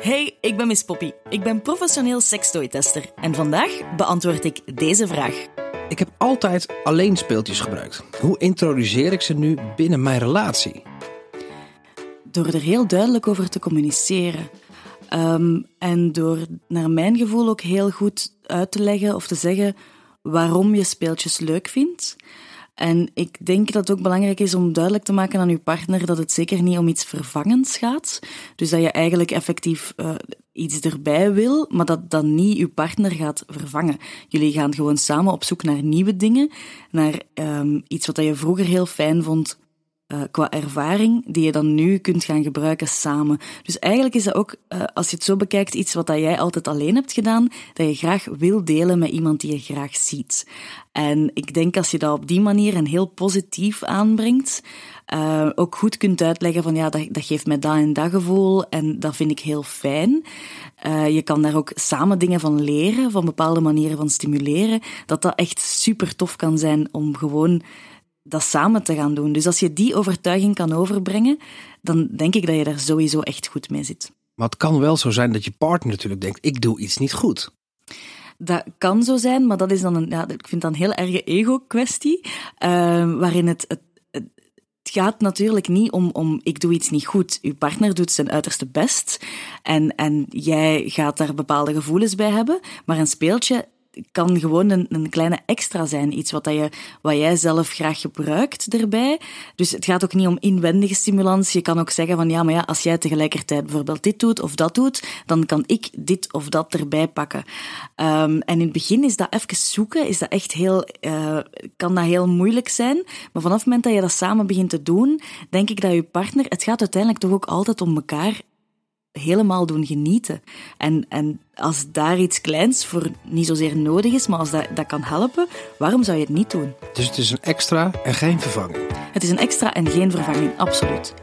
Hey, ik ben Miss Poppy. Ik ben professioneel sekstooi-tester en vandaag beantwoord ik deze vraag. Ik heb altijd alleen speeltjes gebruikt. Hoe introduceer ik ze nu binnen mijn relatie? Door er heel duidelijk over te communiceren. Ehm, en door naar mijn gevoel ook heel goed uit te leggen of te zeggen waarom je speeltjes leuk vindt. En ik denk dat het ook belangrijk is om duidelijk te maken aan je partner dat het zeker niet om iets vervangends gaat. Dus dat je eigenlijk effectief uh, iets erbij wil, maar dat dat niet je partner gaat vervangen. Jullie gaan gewoon samen op zoek naar nieuwe dingen, naar um, iets wat je vroeger heel fijn vond, uh, qua ervaring die je dan nu kunt gaan gebruiken samen. Dus eigenlijk is dat ook, uh, als je het zo bekijkt, iets wat dat jij altijd alleen hebt gedaan, dat je graag wil delen met iemand die je graag ziet. En ik denk als je dat op die manier en heel positief aanbrengt, uh, ook goed kunt uitleggen van ja, dat, dat geeft mij dat en dat gevoel en dat vind ik heel fijn. Je kan daar ook samen dingen van leren, van bepaalde manieren van stimuleren, dat dat echt super tof kan zijn om gewoon dat samen te gaan doen. Dus als je die overtuiging kan overbrengen, dan denk ik dat je daar sowieso echt goed mee zit. Maar het kan wel zo zijn dat je partner natuurlijk denkt: ik doe iets niet goed. Dat kan zo zijn, maar dat is dan een, ja, ik vind dat een heel erge ego-kwestie, uh, waarin het, het het gaat natuurlijk niet om, om ik doe iets niet goed. Uw partner doet zijn uiterste best en, en jij gaat daar bepaalde gevoelens bij hebben. Maar een speeltje kan gewoon een, een, kleine extra zijn. Iets wat, dat je, wat jij zelf graag gebruikt erbij. Dus het gaat ook niet om inwendige stimulans. Je kan ook zeggen van ja, maar ja, als jij tegelijkertijd bijvoorbeeld dit doet of dat doet, dan kan ik dit of dat erbij pakken. Um, en in het begin is dat even zoeken, is dat echt heel, uh, kan dat heel moeilijk zijn. Maar vanaf het moment dat je dat samen begint te doen, denk ik dat je partner, het gaat uiteindelijk toch ook altijd om elkaar helemaal doen genieten. En, en als daar iets kleins voor niet zozeer nodig is, maar als dat, dat kan helpen, waarom zou je het niet doen? Dus het is een extra en geen vervanging? Het is een extra en geen vervanging, absoluut.